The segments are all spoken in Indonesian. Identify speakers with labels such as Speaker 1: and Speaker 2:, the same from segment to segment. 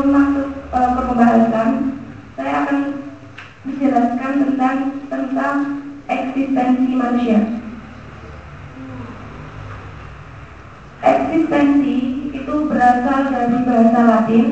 Speaker 1: sebelum eh, masuk e, ke pembahasan, saya akan menjelaskan tentang tentang eksistensi manusia. Eksistensi itu berasal dari bahasa Latin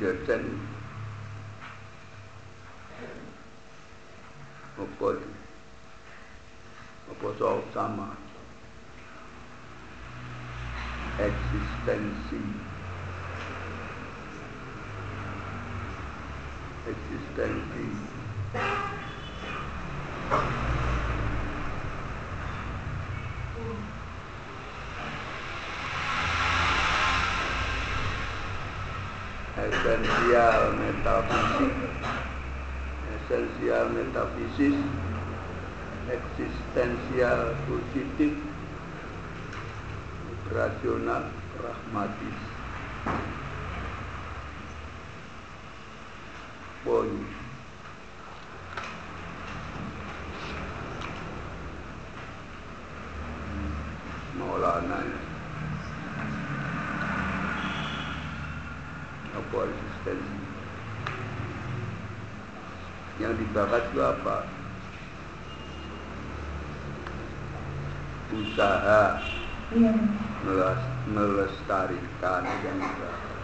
Speaker 2: yourself opposite, opposite of Sama, existence, existence. Esensial metafisik esensial metafisis eksistensial positif rasional pragmatis. Poin Maulana apa eksistensi yang dibakar itu apa usaha
Speaker 1: Iya.
Speaker 2: meles, melestarikan yang dibakar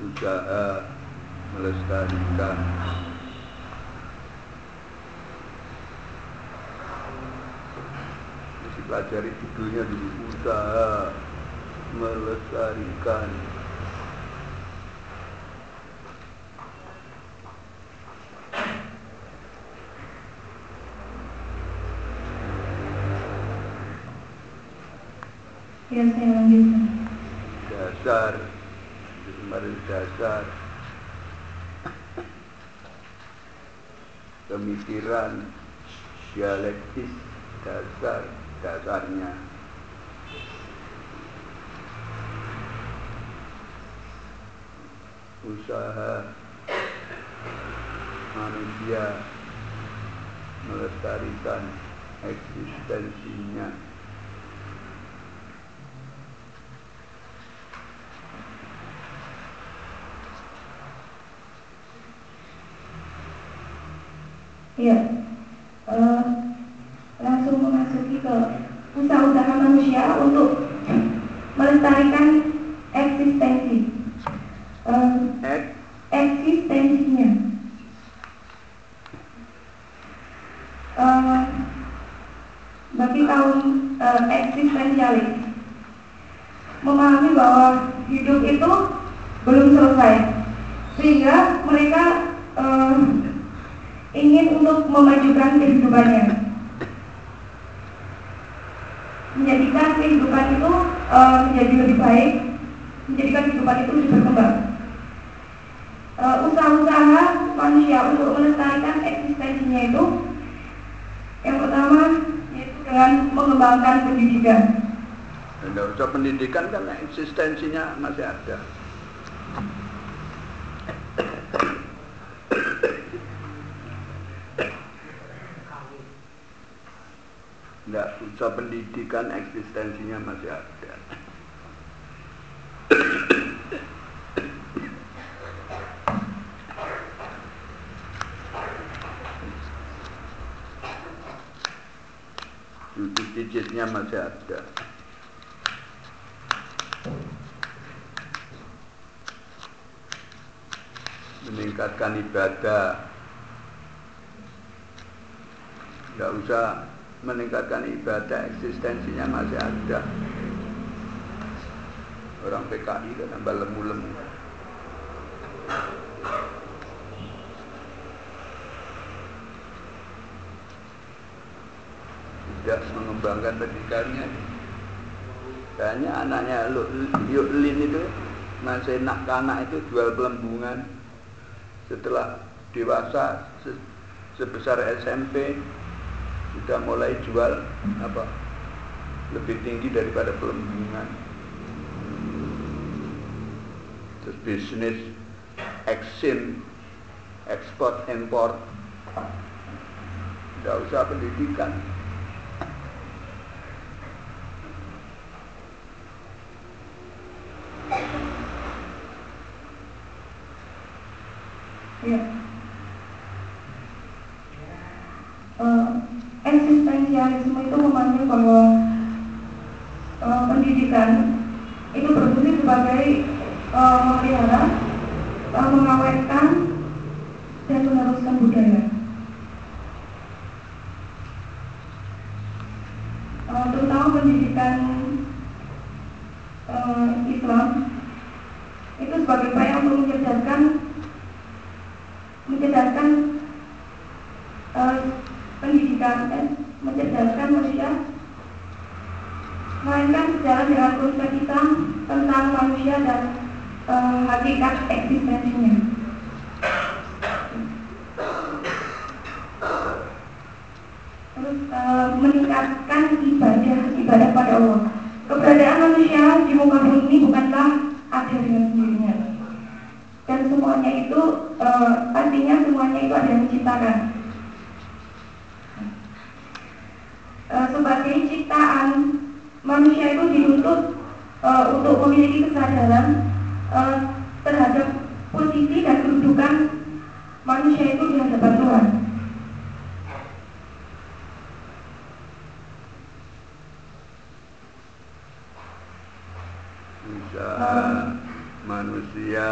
Speaker 2: usaha melestarikan pelajari judulnya dulu. Usaha melestarikan.
Speaker 1: Ya saya lanjutkan.
Speaker 2: dasar. Kemarin dasar. Pemikiran dialektis dasar dasarnya. Usaha manusia melestarikan eksistensinya
Speaker 1: Iya. Eh, langsung memasuki ke usaha-usaha manusia untuk melestarikan eksistensi. Eh,
Speaker 2: Ek
Speaker 1: eksistensinya. Eh, bagi kaum eh, eksistensialis memahami bahwa hidup itu belum selesai sehingga mereka eh, ingin untuk memajukan kehidupannya. Menjadikan kehidupan itu eh, menjadi lebih baik menjadikan kehidupan itu lebih berkembang. Eh, usaha-usaha manusia untuk melestarikan eksistensinya itu yang pertama yaitu dengan mengembangkan pendidikan.
Speaker 2: Usah pendidikan kan eksistensinya masih ada. Usah pendidikan eksistensinya masih ada. Cicitnya masih ada. meningkatkan ibadah tidak usah meningkatkan ibadah eksistensinya masih ada. Orang PKI kan tambah lemu-lemu. Tidak mengembangkan pendidikannya. Kayaknya anaknya Yuk Lin itu masih nak kanak itu jual pelembungan. Setelah dewasa se- sebesar SMP sudah mulai jual apa lebih tinggi daripada pelembungan. Terus bisnis exchange ekspor impor. Tidak usah pendidikan.
Speaker 1: Ya uh, eksistensialisme itu memandang bahwa uh, pendidikan itu berfungsi sebagai uh, memelihara, uh, mengawetkan dan meneruskan budaya. Uh, terutama pendidikan uh, Islam itu sebagai upaya untuk mencerdaskan mencerdaskan uh, pendidikan dan mencerdaskan manusia melainkan sejalan dengan konsep kita tentang manusia dan uh, hakikat eksistensinya. Terus uh, meningkatkan ibadah ibadah pada Allah. Keberadaan manusia di muka bumi ini bukanlah ada dengan sendirinya. Dan semuanya itu uh, artinya semuanya itu ada yang menciptakan. Uh, sebagai ciptaan manusia itu dituntut uh, untuk memiliki kesadaran uh, terhadap posisi dan kedudukan manusia itu di hadapan Tuhan.
Speaker 2: bisa manusia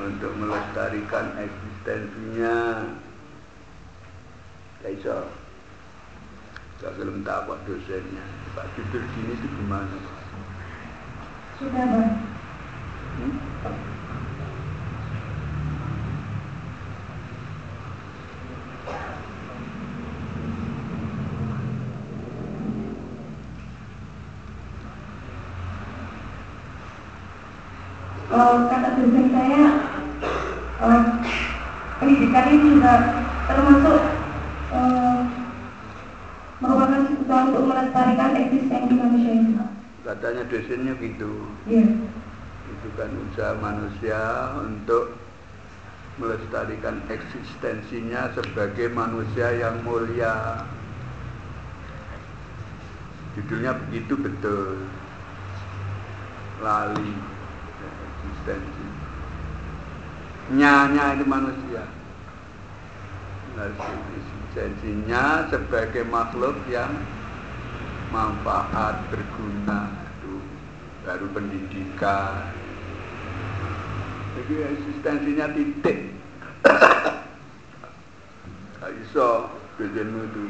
Speaker 2: untuk melestarikan eksistensinya Gak iso Gak belum tahu dosennya Pak tidur gini itu gimana
Speaker 1: Sudah, Pak.
Speaker 2: hmm?
Speaker 1: Dosen saya uh, pendidikan ini juga termasuk uh, merupakan usaha untuk melestarikan eksistensi manusia itu.
Speaker 2: Katanya dosennya gitu
Speaker 1: Iya.
Speaker 2: Itu kan usaha manusia untuk melestarikan eksistensinya sebagai manusia yang mulia Judulnya begitu betul Lali eksistensi Nyanya itu manusia. Eksistensinya sebagai makhluk yang manfaat berguna itu baru pendidikan. Jadi eksistensinya titik. Iso dosenmu itu.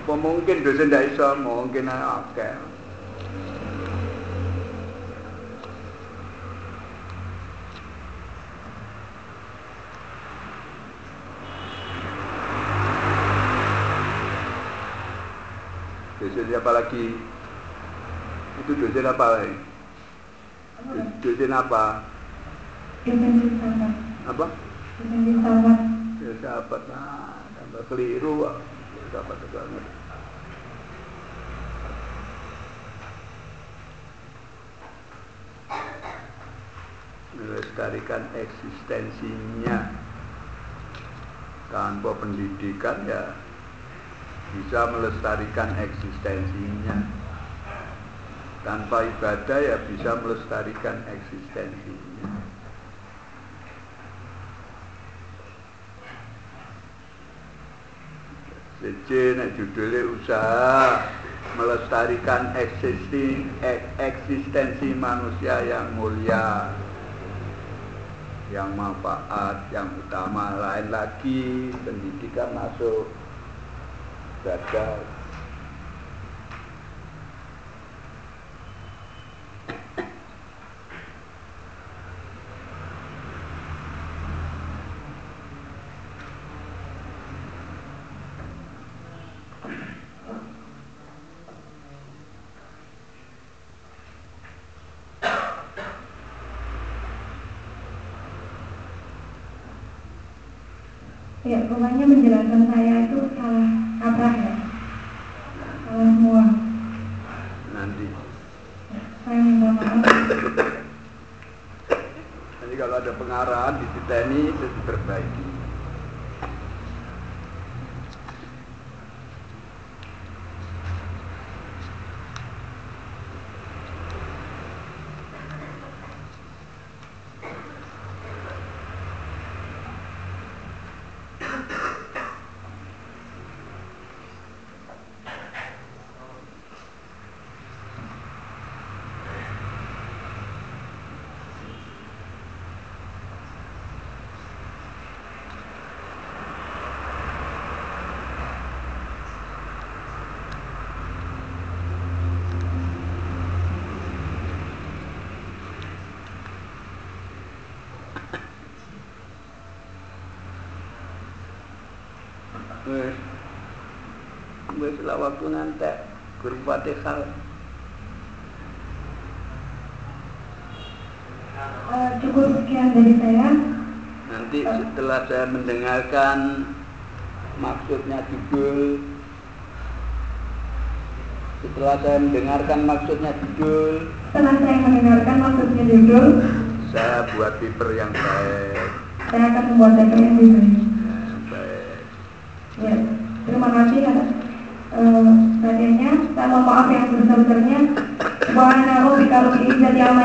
Speaker 2: Apa mungkin dosen gak iso? Mungkin akeh dosen apa lagi itu dosen apa lagi dosen apa?
Speaker 1: Dosen filsafat.
Speaker 2: apa?
Speaker 1: Dosen filsafat.
Speaker 2: ya sahabat nah tambah keliru dapat banget. Melestarikan eksistensinya. Tanpa pendidikan ya bisa melestarikan eksistensinya. Tanpa ibadah ya bisa melestarikan eksistensinya. Jadi nek judulnya usaha melestarikan eksistensi, eksistensi manusia yang mulia yang manfaat, yang utama. Lain lagi pendidikan masuk gagal
Speaker 1: Ya, pokoknya menjelaskan saya Jadi kalau ada
Speaker 2: pengarahan di sini, terus diperbaiki. Waktu ngantek guru Fatihah.
Speaker 1: Uh, cukup sekian dari saya.
Speaker 2: Nanti setelah saya mendengarkan maksudnya judul setelah saya mendengarkan maksudnya judul
Speaker 1: Setelah saya mendengarkan maksudnya judul,
Speaker 2: saya buat paper yang baik
Speaker 1: saya akan membuat paper yang lebih baik.
Speaker 2: Ya, baik
Speaker 1: Ya, terima kasih atas uh, perhatiannya. Saya mohon maaf yang sebesar-besarnya. Subhana rabbika rabbil izzati amma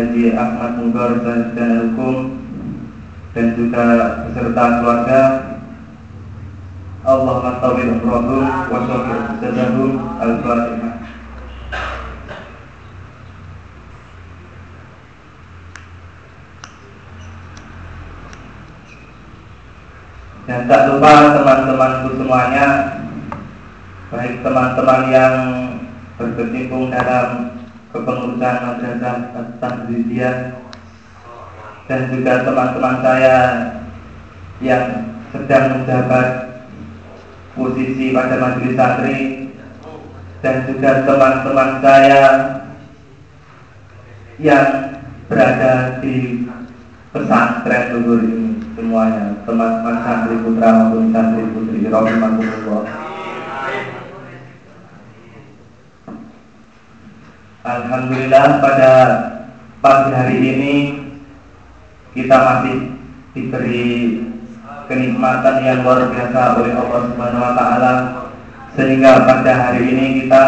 Speaker 3: Haji Ahmad Munggor Sarjana Hukum dan juga beserta keluarga. Allah matawil umrohum wa syakir sadahum al-fatihah Dan tak lupa teman-temanku semuanya Baik teman-teman yang berkecimpung dalam kepengurusan madrasah Tahzidiyah Dan juga teman-teman saya yang sedang menjabat posisi pada majelis santri. Dan juga teman-teman saya yang berada di pesantren luhur ini semuanya. Teman-teman santri putra maupun santri putri rahimahumullah Alhamdulillah pada pagi hari ini kita masih diberi kenikmatan yang luar biasa oleh Allah Subhanahu wa taala sehingga pada hari ini kita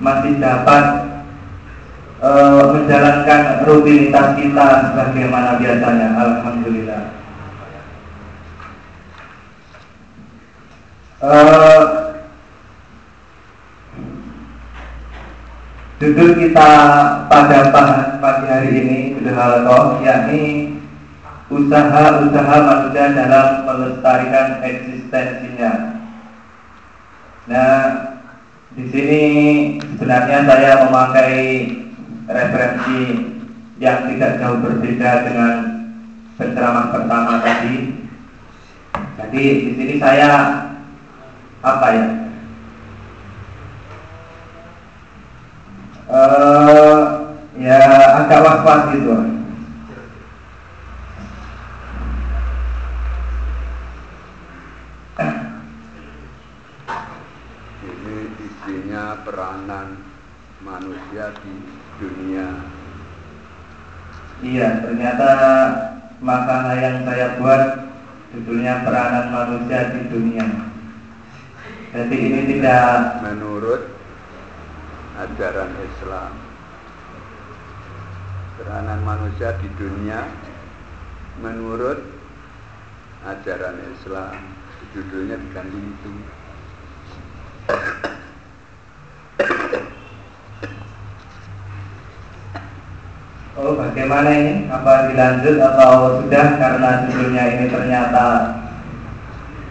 Speaker 3: masih dapat e, menjalankan rutinitas kita sebagaimana biasanya. Alhamdulillah. E, Judul kita pada pagi hari ini judul halaqah yakni usaha-usaha manusia dalam melestarikan eksistensinya. Nah, di sini sebenarnya saya memakai referensi yang tidak jauh berbeda dengan penceramah pertama tadi. Jadi di sini saya apa ya? Uh, ya agak was-was gitu.
Speaker 2: peranan manusia di dunia.
Speaker 3: Iya, ternyata makanan yang saya buat judulnya peranan manusia di dunia. Jadi ini tidak
Speaker 2: menurut ajaran Islam. Peranan manusia di dunia menurut ajaran Islam. Judulnya diganti itu.
Speaker 3: Oh bagaimana ini? Apa dilanjut atau sudah karena judulnya ini ternyata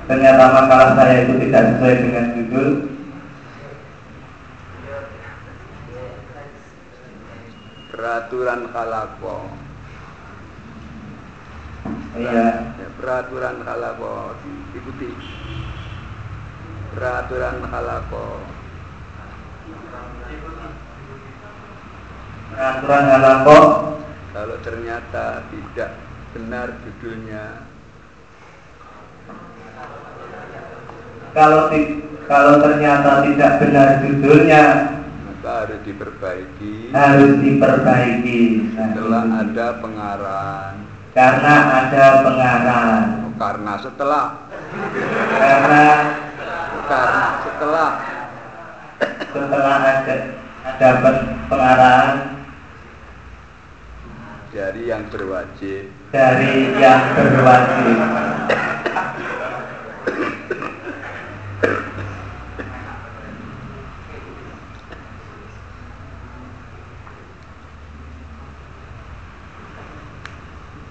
Speaker 3: ternyata makalah saya itu tidak sesuai dengan judul
Speaker 2: peraturan kalako.
Speaker 3: Iya.
Speaker 2: Ya, peraturan kalako ikuti peraturan kalako.
Speaker 3: Peraturan halako
Speaker 2: kalau ternyata tidak benar judulnya.
Speaker 3: Kalau kalau ternyata tidak benar judulnya
Speaker 2: harus diperbaiki.
Speaker 3: Harus diperbaiki.
Speaker 2: Setelah ada pengarang.
Speaker 3: Karena ada pengarang.
Speaker 2: Oh, karena setelah.
Speaker 3: Karena
Speaker 2: karena setelah.
Speaker 3: setelah ada ada pengarang.
Speaker 2: Dari yang berwajib.
Speaker 3: Dari yang berwajib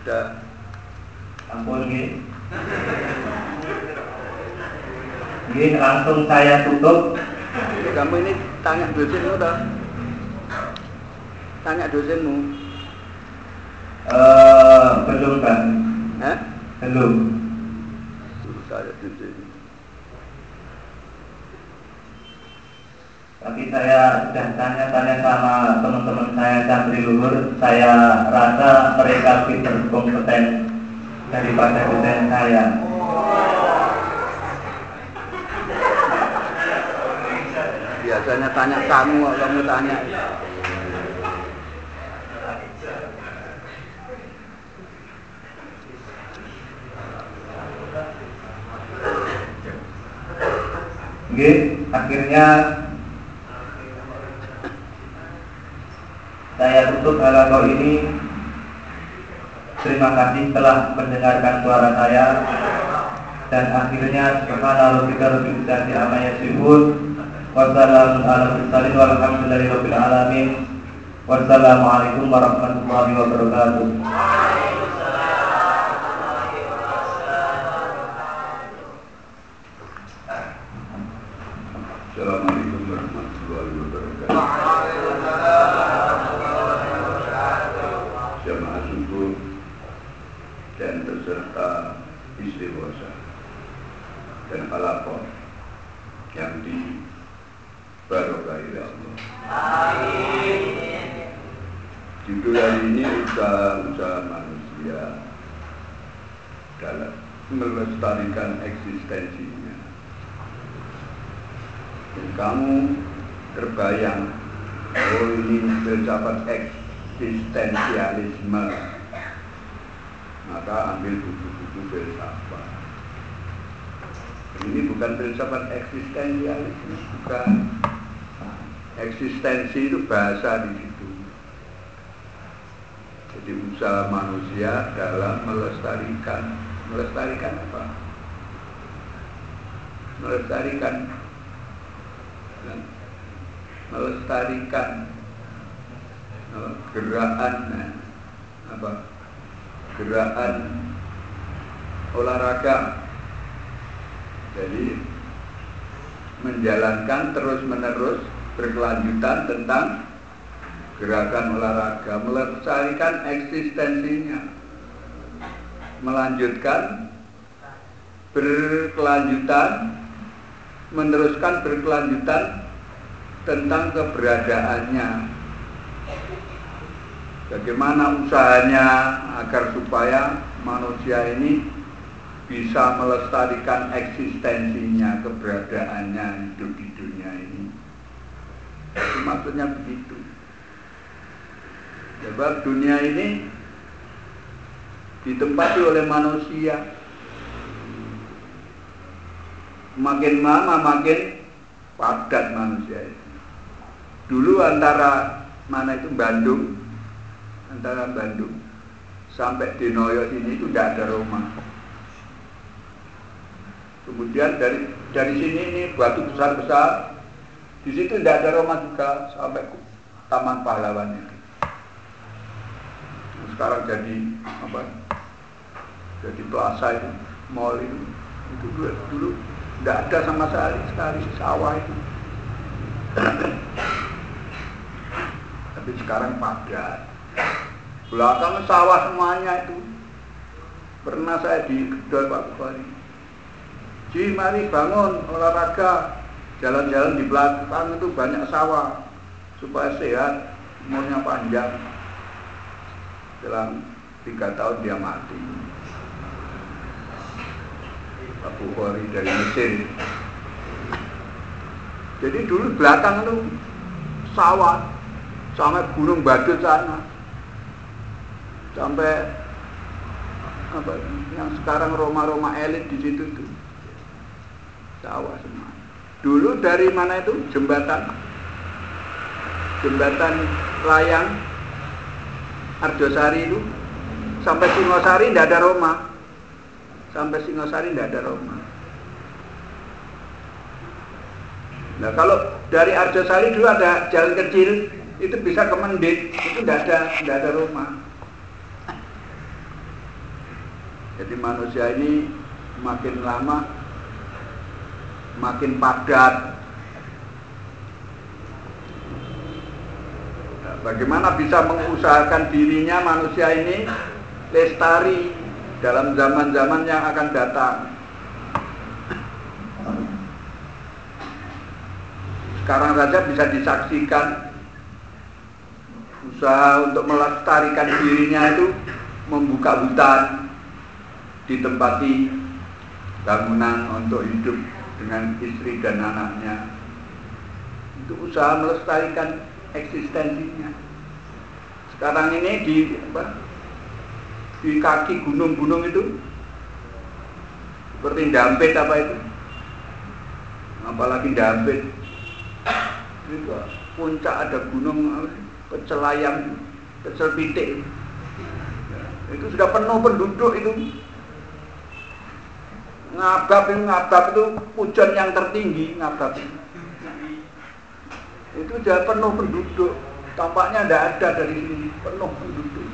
Speaker 2: sudah
Speaker 3: ampun ini ini langsung saya tutup
Speaker 2: kamu ini tanya dosenmu dah tanya dosenmu
Speaker 3: Uh, belum kan?
Speaker 2: Eh?
Speaker 3: Belum
Speaker 2: di
Speaker 3: Tapi saya sudah tanya-tanya sama teman-teman saya santri luhur, saya rasa mereka lebih berkompeten daripada dosen saya.
Speaker 2: Biasanya tanya kamu, kamu tanya.
Speaker 3: Oke, akhirnya saya tutup halaman ini. Terima kasih telah mendengarkan suara saya. Dan akhirnya subhanallah kita lebih bisa amma yasifun wassalamualaikum warahmatullahi wassalamualaikum warahmatullahi wabarakatuh.
Speaker 2: Jamaah subuh dan peserta istighosah dan palapor yang di barokai Allah. Judul hari ini usaha-usaha manusia dalam melestarikan eksistensinya. Dan kamu terbayang oh ini filsafat eksistensialisme. Maka ambil buku-buku filsafat. Ini bukan filsafat eksistensialisme bukan. Eksistensi itu bahasa di jadi usaha manusia dalam melestarikan. Melestarikan apa? Melestarikan. Melestarikan gerakan apa? Gerakan olahraga. Jadi menjalankan terus menerus berkelanjutan tentang gerakan olahraga melestarikan eksistensinya melanjutkan berkelanjutan meneruskan berkelanjutan tentang keberadaannya bagaimana usahanya agar supaya manusia ini bisa melestarikan eksistensinya, keberadaannya hidup di dunia ini. Maksudnya begitu. Sebab dunia ini ditempati oleh manusia. Makin lama makin padat manusia itu. Dulu antara mana itu Bandung, antara Bandung sampai di Noyo ini itu tidak ada rumah Kemudian dari dari sini ini batu besar-besar. Di situ tidak ada rumah juga sampai Taman Pahlawan itu. Sekarang jadi apa? Jadi plaza itu, mall itu. Itu dulu, dulu tidak ada sama sekali sekali sawah itu. Tapi sekarang padat. Belakang sawah semuanya itu. Pernah saya di Kedua Pak Bukhari Ji mari bangun olahraga Jalan-jalan di belakang itu banyak sawah Supaya sehat Umurnya panjang Dalam tiga tahun dia mati. Abu Khori dari Mesir. Jadi dulu belakang itu Sawah Sampai gunung badut sana. Sampai apa yang sekarang Roma-Roma elit di situ tuh sawah semua. Dulu dari mana itu? Jembatan. Jembatan layang Arjosari itu sampai Singosari tidak ada Roma. Sampai Singosari tidak ada Roma. Nah kalau dari Arjosari dulu ada jalan kecil itu bisa ke Mendit itu tidak ada tidak ada rumah. Jadi manusia ini makin lama makin padat. Bagaimana bisa mengusahakan dirinya manusia ini lestari dalam zaman-zaman yang akan datang? Sekarang saja bisa disaksikan usaha untuk melestarikan dirinya itu membuka hutan ditempati bangunan untuk hidup dengan istri dan anaknya untuk usaha melestarikan eksistensinya. Sekarang ini di apa, di kaki gunung-gunung itu seperti dampet apa itu, apalagi dampet itu puncak ada gunung pecelayang, pecel pitik. Itu sudah penuh penduduk itu. Ngabab itu ngabab itu pujon yang tertinggi ngabab. itu itu sudah penuh penduduk. Tampaknya tidak ada dari sini penuh penduduk.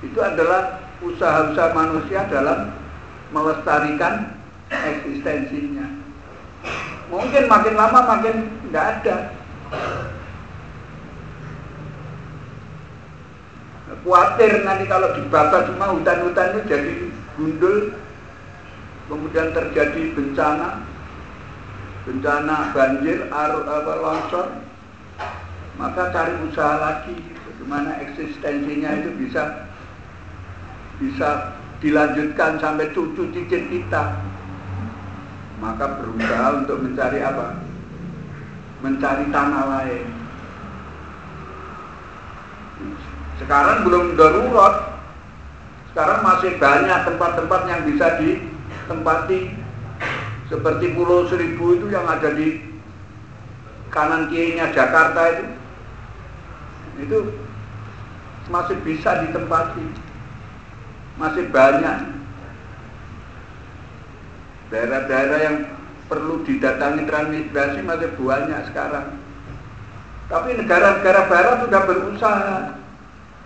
Speaker 2: Itu adalah usaha-usaha manusia dalam melestarikan eksistensinya. Mungkin makin lama makin tidak ada. Khawatir nanti kalau dibakar semua hutan-hutan itu jadi gundul kemudian terjadi bencana bencana banjir arus apa longsor. Maka cari usaha lagi bagaimana eksistensinya itu bisa bisa dilanjutkan sampai cucu cicit kita. Maka berusaha untuk mencari apa? Mencari tanah lain. Sekarang belum darurat. Sekarang masih banyak tempat-tempat yang bisa ditempati seperti Pulau Seribu itu yang ada di kanan kirinya Jakarta itu. Itu masih bisa ditempati. Masih banyak daerah-daerah yang perlu didatangi transmigrasi masih banyak sekarang Tapi negara-negara barat sudah berusaha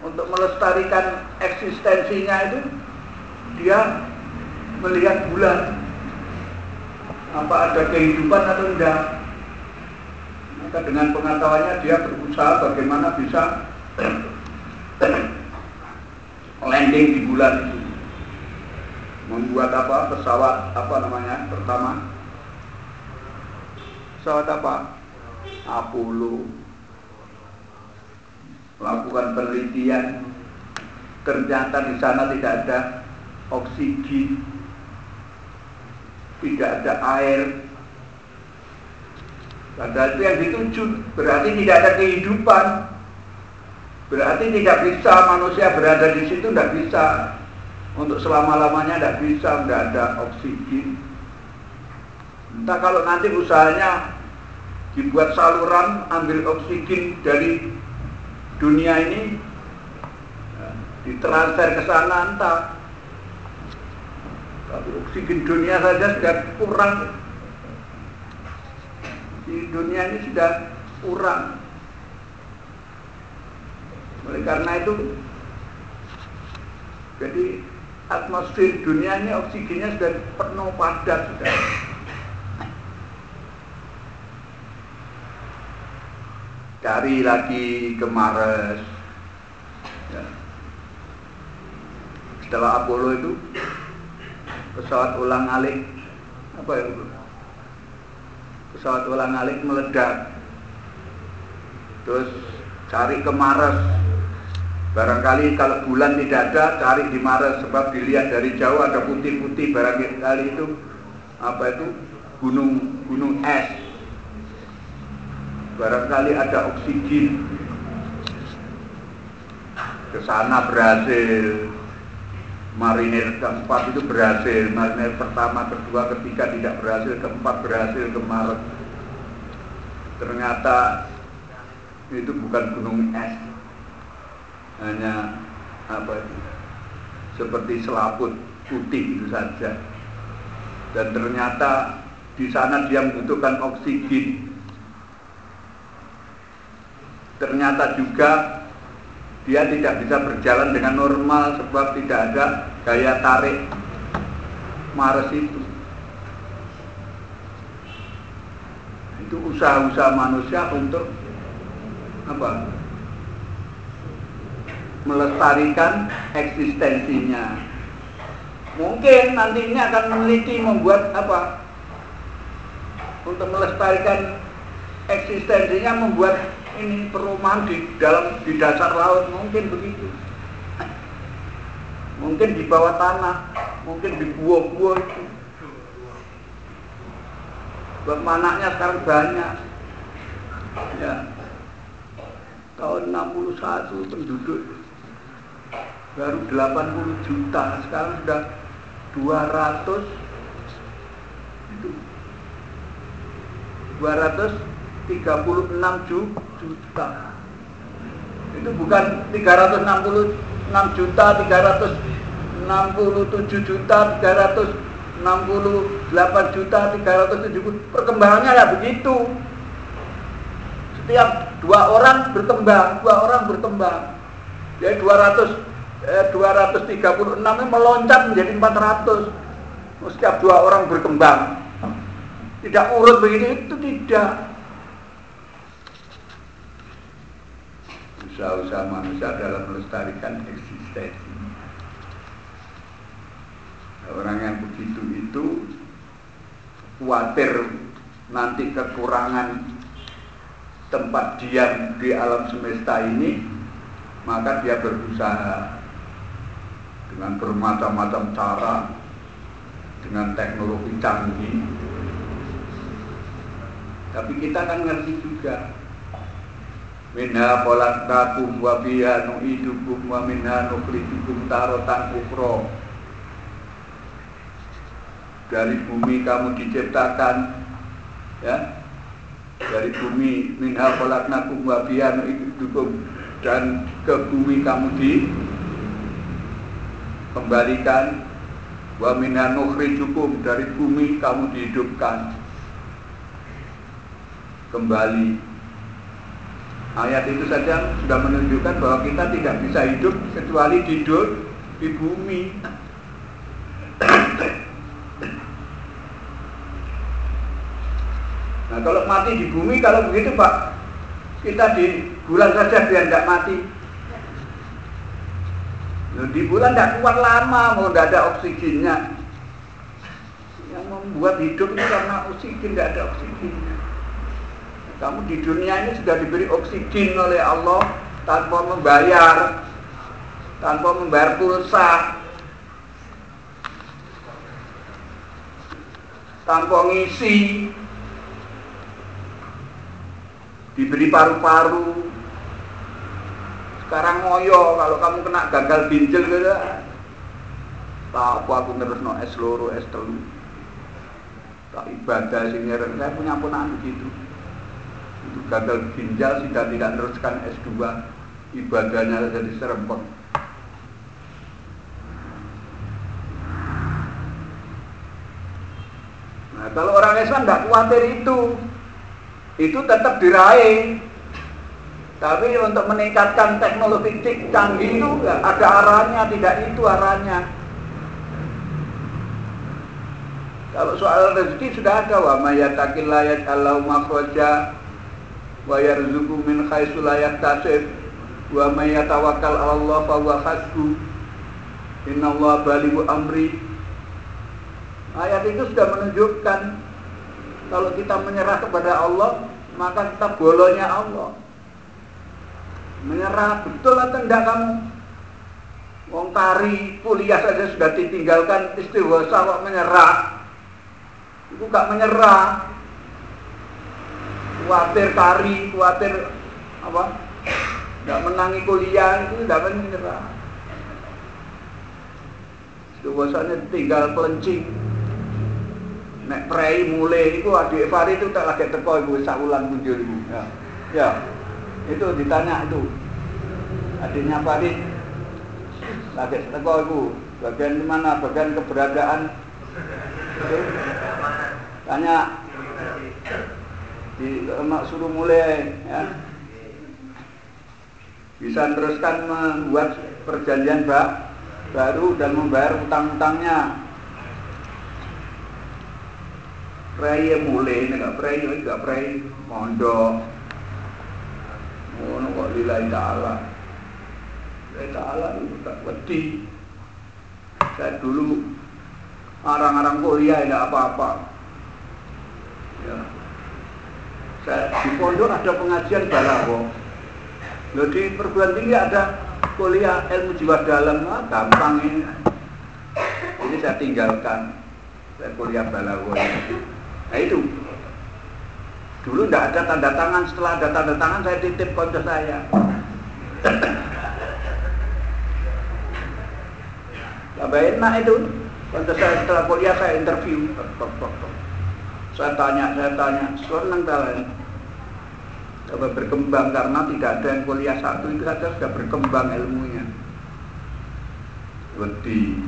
Speaker 2: untuk melestarikan eksistensinya itu dia melihat bulan apa ada kehidupan atau tidak? Maka dengan pengetahuannya dia berusaha bagaimana bisa landing di bulan itu. Membuat apa? Pesawat apa namanya? Pertama. Pesawat apa? Apollo. Melakukan penelitian. Ternyata di sana tidak ada oksigen tidak ada air. Padahal itu yang dituju berarti tidak ada kehidupan. Berarti tidak bisa manusia berada di situ tidak bisa. Untuk selama-lamanya tidak bisa tidak ada oksigen. Entah kalau nanti usahanya dibuat saluran ambil oksigen dari dunia ini ya, ditransfer ke sana entah oksigen dunia saja sudah kurang. Di dunia ini sudah kurang. Oleh karena itu jadi atmosfer dunia ini oksigennya sudah penuh padat sudah. Cari lagi ke Mars. Ya. setelah Apollo itu pesawat ulang alik. Apa ya pesawat ulang alik meledak. Terus cari ke Mars barangkali kalau bulan tidak ada cari di Mars sebab dilihat dari jauh ada putih-putih barangkali itu. Apa itu? Gunung gunung es. Barangkali ada oksigen. Ke sana berhasil marinir keempat itu berhasil. Marinir pertama kedua ketiga tidak berhasil. Keempat berhasil kemarin ternyata itu bukan gunung es. Hanya apa itu? Seperti selaput putih itu saja. Dan ternyata di sana dia membutuhkan oksigen. Ternyata juga dia tidak bisa berjalan dengan normal sebab tidak ada gaya tarik Mars itu. Itu usaha-usaha manusia untuk apa? Melestarikan eksistensinya. Mungkin nanti ini akan meneliti membuat apa? Untuk melestarikan eksistensinya membuat ini perumahan di dalam di dasar laut mungkin begitu. Mungkin di bawah tanah mungkin di gua-gua itu. Anaknya sekarang banyak. Ya. Tahun 61 penduduk baru 80 juta. Sekarang sudah 200 itu. 200 36 juta. Itu bukan 366 juta 367 juta 368 juta 370 perkembangannya ya begitu. Setiap dua orang berkembang dua orang berkembang. Jadi 200 eh, 236 ini meloncat menjadi 400 setiap dua orang berkembang. Tidak urut begini itu tidak. Usaha-usaha manusia dalam melestarikan eksistensi. Orang yang begitu itu khawatir nanti kekurangan tempat diam di alam semesta ini, maka dia berusaha dengan bermacam-macam cara, dengan teknologi canggih. Tapi kita kan ngerti juga minha khalaqnakum wa fiha nu'idukum wa minha nukhrijukum taratan ukhra dari bumi kamu diciptakan ya. Dari bumi minha khalaqnakum wa fiha nu'idukum dan ke bumi kamu di kembalikan wa minha nukhrijukum dari bumi kamu dihidupkan. Kembali Ayat itu saja sudah menunjukkan bahwa kita tidak bisa hidup kecuali tidur di bumi. Nah kalau mati di bumi kalau begitu Pak kita di bulan saja biar tidak mati. Nah, di bulan tidak kuat lama mau tidak ada oksigennya. Yang membuat hidup itu karena oksigen tidak ada oksigennya. Kamu di dunia ini sudah diberi oksigen oleh Allah tanpa membayar, tanpa membayar pulsa, tanpa ngisi, diberi paru-paru. Sekarang ngoyo kalau kamu kena gagal ginjal gitu. Tak apa aku terus no es loro, es telu. Tak ibadah sini saya punya ponakan begitu gagal ginjal sudah tidak meneruskan S2 ibadahnya jadi serempet. Nah kalau orang Islam tidak khawatir itu itu tetap diraih. Tapi untuk meningkatkan teknologi canggih itu ada arahnya tidak itu arahnya. Kalau soal rezeki sudah ada wa mayyatakillah Allah makhraja wa yarzuqu min haitsu la yahtasib. Wa may yatawakkal 'ala Allah fa huwa hasbuh innallaha balighu amri. Ayat itu sudah menunjukkan kalau kita menyerah kepada Allah maka kita bolonya Allah. Menyerah betul atau enggak kamu? Wong kari kuliah saja sudah ditinggalkan istighosah kok menyerah? Itu gak menyerah khawatir kari, khawatir apa? Tidak menangi kuliah itu tidak menyerah. Bahasanya tinggal pelencing. Nek prei mulai itu adik Fari itu tak lagi teko ibu sakulan muncul ibu. Ya. ya. Itu ditanya itu. Adiknya Fari lagi teko ibu. Bagian mana? Bagian keberadaan. Itu. Tanya di emak suruh mulai ya. Bisa teruskan membuat perjanjian bak baru dan membayar utang-utangnya. Pray ya mulai ini nggak pray ini nggak pray mondok. Oh kok lillahi ta'ala. Lillahi ta'ala itu tak wedi. Saya dulu orang-orang kuliah tidak apa-apa. Ya di pondok ada pengajian balawo. Loh di perguruan tinggi ada kuliah ilmu jiwa dalam, nah, gampang ini. Ini saya tinggalkan, saya kuliah balawo ini. Nah itu, dulu tidak ada tanda tangan, setelah ada tanda tangan saya titip konco saya. Tambah enak itu, konco saya setelah kuliah saya interview. Saya tanya, saya tanya, senang kalian. Coba berkembang karena tidak ada yang kuliah satu itu saja sudah berkembang ilmunya. Wedi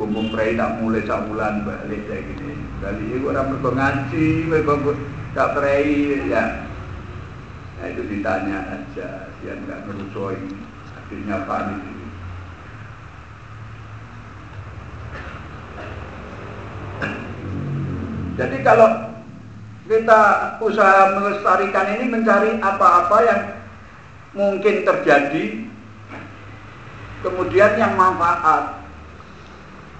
Speaker 2: umum prai tak mulai sak bulan balik kayak gini. Kali ini orang mergo ngaji, mergo tak prai ya. Nah, itu ditanya aja, dia nggak ngerusoi akhirnya panik. Jadi kalau kita usaha melestarikan ini mencari apa-apa yang mungkin terjadi, kemudian yang manfaat,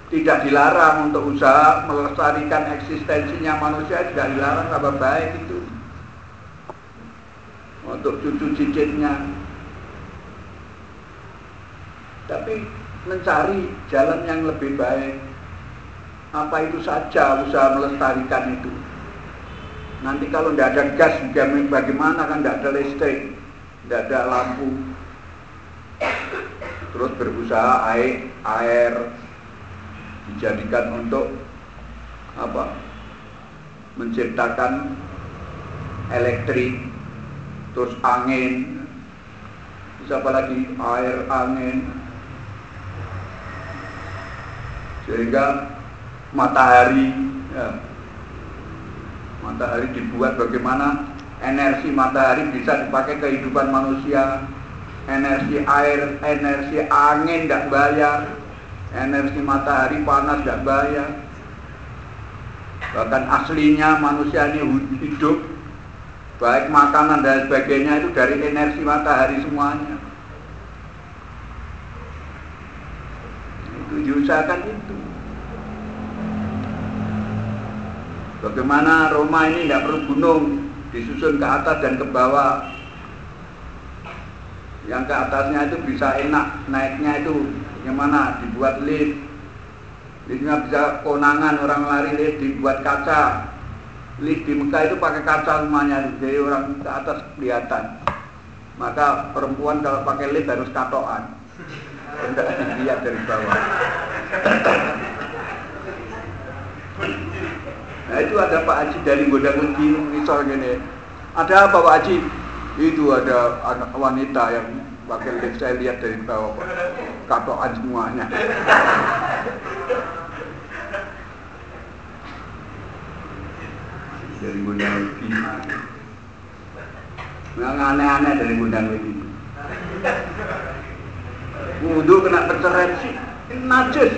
Speaker 2: tidak dilarang untuk usaha melestarikan eksistensinya manusia tidak dilarang kabar baik itu. Untuk cucu cicitnya. Tapi mencari jalan yang lebih baik apa itu saja usaha melestarikan itu. Nanti kalau tidak ada gas bagaimana kan tidak ada listrik, tidak ada lampu. Terus berusaha air, air dijadikan untuk apa? Menciptakan elektrik, terus angin, siapa lagi air, angin, sehingga matahari ya. matahari dibuat bagaimana energi matahari bisa dipakai kehidupan manusia. Energi air, energi angin tidak bayar. Energi matahari panas tidak bayar. Bahkan aslinya manusia ini hidup baik makanan dan sebagainya itu dari energi matahari semuanya. Itu diusahakan itu bagaimana Roma ini tidak perlu gunung disusun ke atas dan ke bawah. Yang ke atasnya itu bisa enak naiknya itu yang mana dibuat lift liftnya bisa konangan orang lari lift dibuat kaca. Lift di Mekah itu pakai kaca semuanya jadi orang ke atas kelihatan. Maka perempuan kalau pakai lift harus katoan tidak dilihat dari bawah Nah itu ada Pak Haji dari Gondang Legi misal gini. Ada apa Pak Haji? Itu ada anak wanita yang lift saya lihat dari bawah Pak. Katoan semuanya. dari Gondang Legi. Yang aneh-aneh dari Gondang Legi. Wudhu kena tercerai sih. Najis.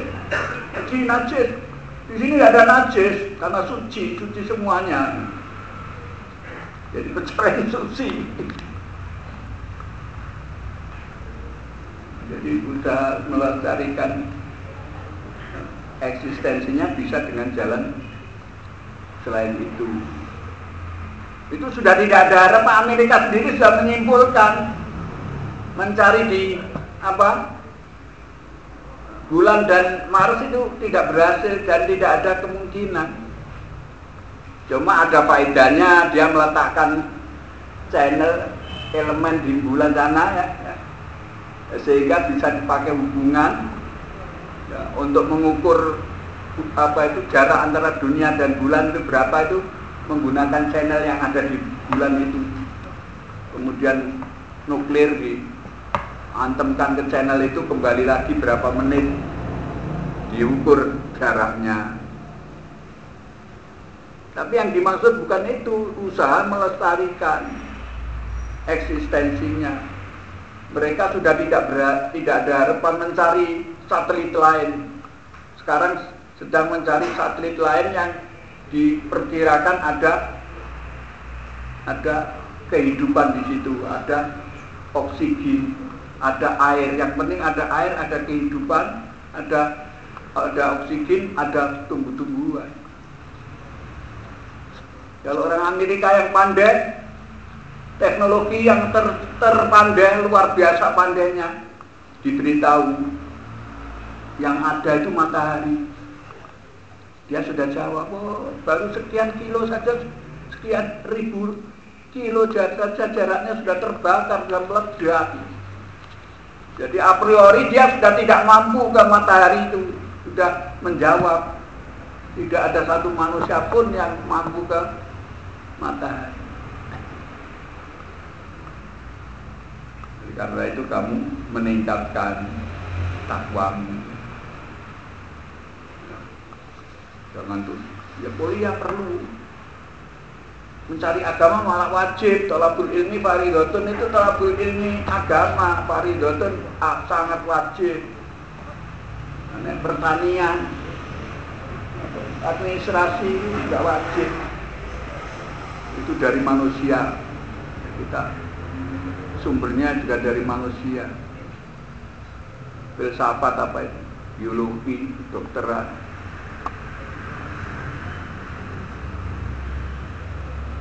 Speaker 2: Najis. Di sini nggak ada najis karena suci, suci semuanya. Jadi perceraian suci. Jadi usaha melestarikan eksistensinya bisa dengan jalan selain itu. Itu sudah tidak ada harapan Amerika sendiri sudah menyimpulkan mencari di apa bulan dan Mars itu tidak berhasil dan tidak ada kemungkinan. Cuma ada faedahnya dia meletakkan channel elemen di bulan sana ya, ya. sehingga bisa dipakai hubungan ya, untuk mengukur apa itu jarak antara dunia dan bulan itu berapa itu menggunakan channel yang ada di bulan itu. Kemudian nuklir di antemkan ke channel itu kembali lagi berapa menit? Diukur jaraknya. Tapi yang dimaksud bukan itu usaha melestarikan eksistensinya. Mereka sudah tidak berat, tidak ada harapan mencari satelit lain. Sekarang sedang mencari satelit lain yang diperkirakan ada ada kehidupan di situ ada oksigen ada air. Yang penting ada air ada kehidupan ada ada oksigen ada tumbuh-tumbuhan. Kalau orang Amerika yang pandai teknologi yang ter, terpandai luar biasa pandainya diberitahu yang ada itu matahari. Dia sudah jawab oh, baru sekian kilo saja sekian ribu kilo saja jaraknya sudah terbakar dan meledak jadi a priori dia sudah tidak mampu ke matahari itu, sudah menjawab. Tidak ada satu manusia pun yang mampu ke matahari. Karena itu kamu meningkatkan takwamu. Jangan tuh, ya kuliah perlu, mencari agama malah wajib. Tolabul ilmi faridotun itu tolabul ilmi agama. Faridotun ah, sangat wajib. Ini pertanian administrasi juga wajib. Itu dari manusia. Kita sumbernya juga dari manusia. Filsafat apa itu? Biologi dokteran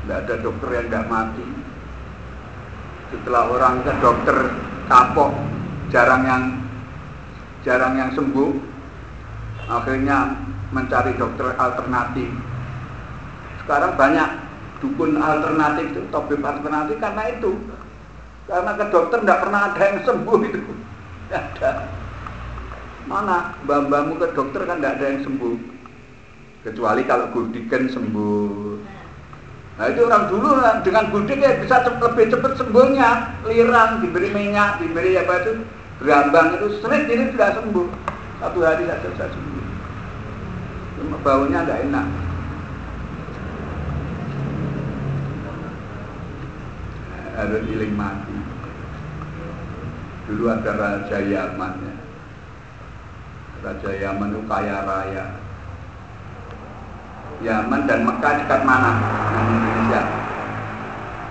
Speaker 2: tidak ada dokter yang tidak mati. Setelah orang ke dokter kapok jarang yang jarang yang sembuh akhirnya mencari dokter alternatif. Sekarang banyak dukun alternatif itu tabib alternatif karena itu. Karena ke dokter tidak pernah ada yang sembuh itu. Ada. Mana mbak-mbakmu ke dokter kan tidak ada yang sembuh? Kecuali kalau gudikan sembuh Nah itu orang dulu dengan budik ya bisa lebih cepat sembuhnya. Lirang diberi minyak, diberi apa itu berambang itu sering ini sudah sembuh. Satu hari saja sudah sembuh. Cuma baunya tidak enak. harus iling mati dulu ada Raja Yaman ya. Raja Yaman itu kaya raya Yaman dan Mekah dekat mana? Indonesia.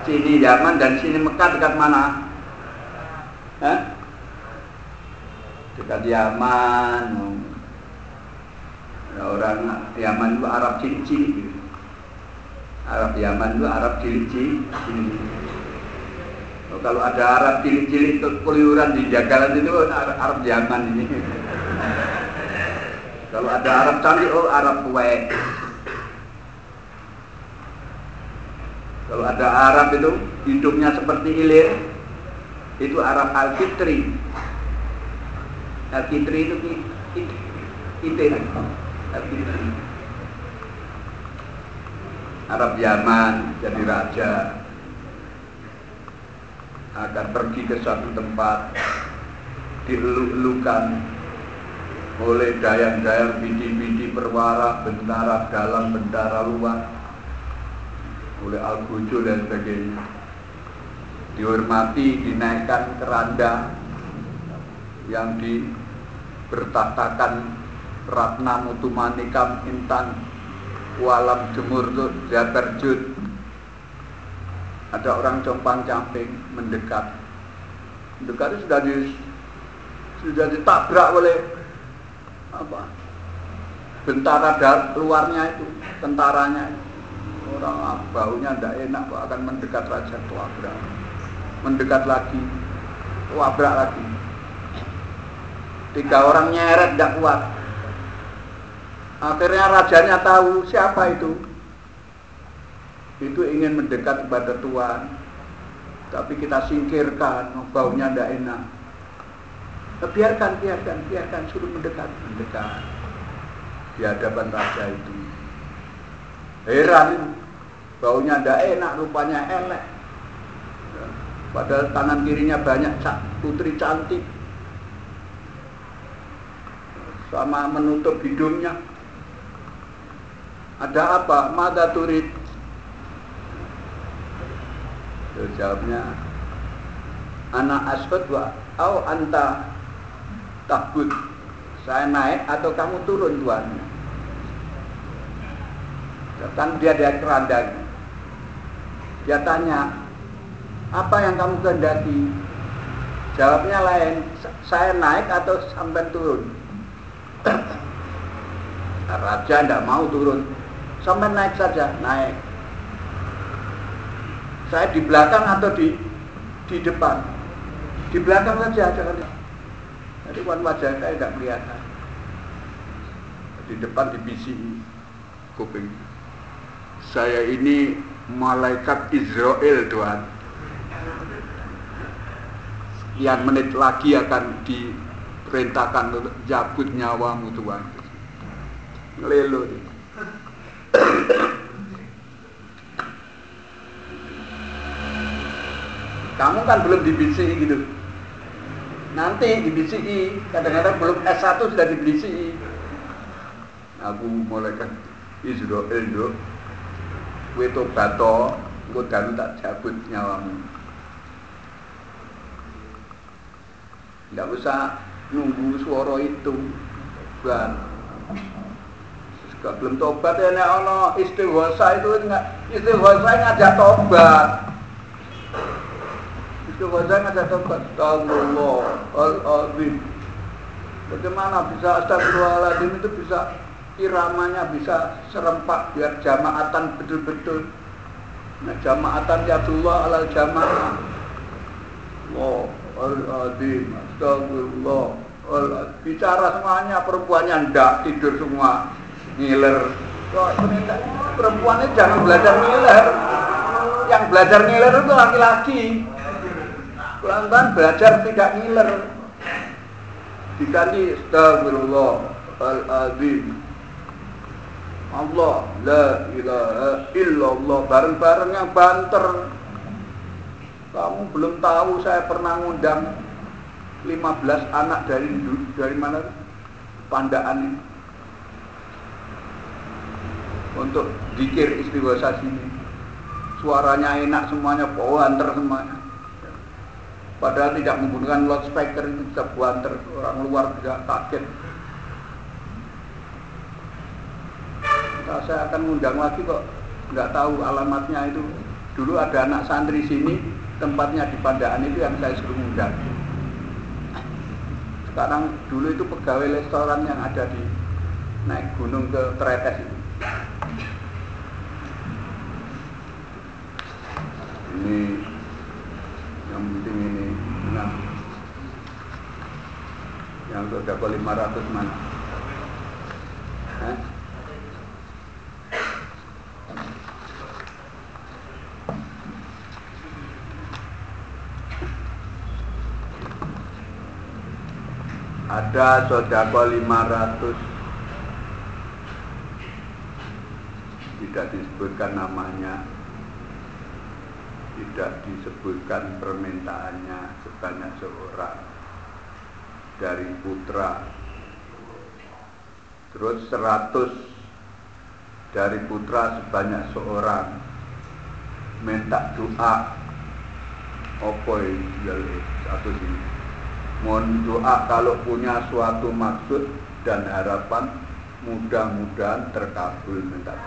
Speaker 2: Sini Yaman dan sini Mekah dekat mana? Hah? Dekat Yaman. Ya, orang Yaman itu Arab cilik-cilik Arab Yaman itu Arab cilik-cilik oh, kalau ada Arab cilik-cilik keluyuran di jagalan itu Arab Yaman ini. Kalau ada Arab cantik oh Arab Kuwait kalau ada Arab itu hidupnya seperti ilir itu Arab Al-Fitri. Al-Fitri itu itu Al-Fitri. Arab Yaman jadi raja. Akan pergi ke suatu tempat dieluk-elukan oleh dayang-dayang bidi-bidi perwara, bentara dalam, bentara luar oleh al dan sebagainya. Dihormati, dinaikkan keranda yang dibertatakan Ratna Mutumanikam Intan walam jemur terjun ada orang compang camping mendekat. Mendekat itu sudah di sudah ditabrak oleh apa? Bentara luarnya itu tentaranya itu. Orang baunya tidak enak kok akan mendekat raja tabrak mendekat lagi wabrak lagi tiga orang nyeret tidak kuat Akhirnya rajanya tahu siapa itu. Itu ingin mendekat kepada Tuhan. Tapi kita singkirkan, baunya tidak enak. Nah, biarkan, biarkan, biarkan, suruh mendekat, mendekat. Di hadapan raja itu. Heran, baunya tidak enak, rupanya elek. Padahal tangan kirinya banyak putri cantik. Sama menutup hidungnya. Ada apa? Mada turid? Terus jawabnya Anak asfad wa au anta takut Saya naik atau kamu turun tuan Kan dia dari keranda Dia tanya Apa yang kamu kehendaki Jawabnya lain Saya naik atau sampai turun Raja tidak mau turun Sampai naik saja, naik. Saya di belakang atau di di depan? Di belakang saja, jangan. Jadi wan wajah saya tidak kelihatan. Di depan di BCI kuping. Saya ini malaikat Israel Tuhan. Sekian menit lagi akan diperintahkan untuk jabut nyawamu Tuhan. Ngelelo. Kamu kan belum di BCI gitu. Nanti di BCI, kadang-kadang belum S1 sudah di BCI. Aku mulai kan Israel do, weto bato, gue dalu tak cabut nyawamu. Tidak usah nunggu suara itu, bukan Gak belum tobat ya nek ana istighosah itu istighosah ngajak tobat. Istighosah ngajak tobat. Allah al-azim. Bagaimana bisa astagfirullahaladzim itu bisa iramanya bisa serempak biar jamaatan betul-betul. Nah, jamaatan ya Allah alal jamaah. Allah al-azim. Astagfirullah. Bicara semuanya perempuannya ndak tidur semua ngiler perempuan ini jangan belajar ngiler yang belajar ngiler itu laki-laki pelan-pelan belajar tidak ngiler diganti astagfirullah al-azim Allah la ilaha illallah bareng-bareng yang banter. Kamu belum tahu saya pernah ngundang 15 anak dari dari mana pandaan ini. Untuk dikir istighosah sini. Suaranya enak semuanya antar semuanya. Padahal tidak menggunakan loudspeaker itu bisa buanter. Orang luar tidak kaget. Nah, saya akan ngundang lagi kok, nggak tahu alamatnya itu. Dulu ada anak santri sini, tempatnya di Pandaan itu yang saya suruh ngundang. Sekarang dulu itu pegawai restoran yang ada di naik gunung ke Tretes itu. Ini yang penting ini nah yang sudah 500 mana Hah? Ada sodako 500 tidak disebutkan namanya. Tidak disebutkan permintaannya sebanyak seorang. Dari putra. Terus 100 dari putra sebanyak seorang. Minta doa. Opo satu sini mohon doa kalau punya suatu maksud dan harapan mudah-mudahan terkabul minta.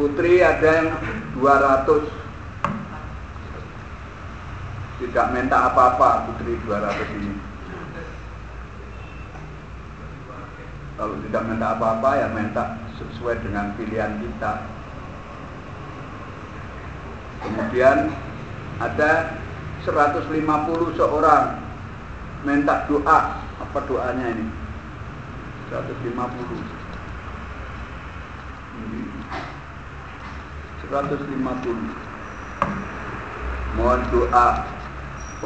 Speaker 2: Putri ada yang 200 tidak minta apa-apa putri 200 ini. Kalau tidak minta apa-apa ya minta sesuai dengan pilihan kita. Kemudian ada 150 seorang minta doa. Apa doanya ini? 150 150 Mohon doa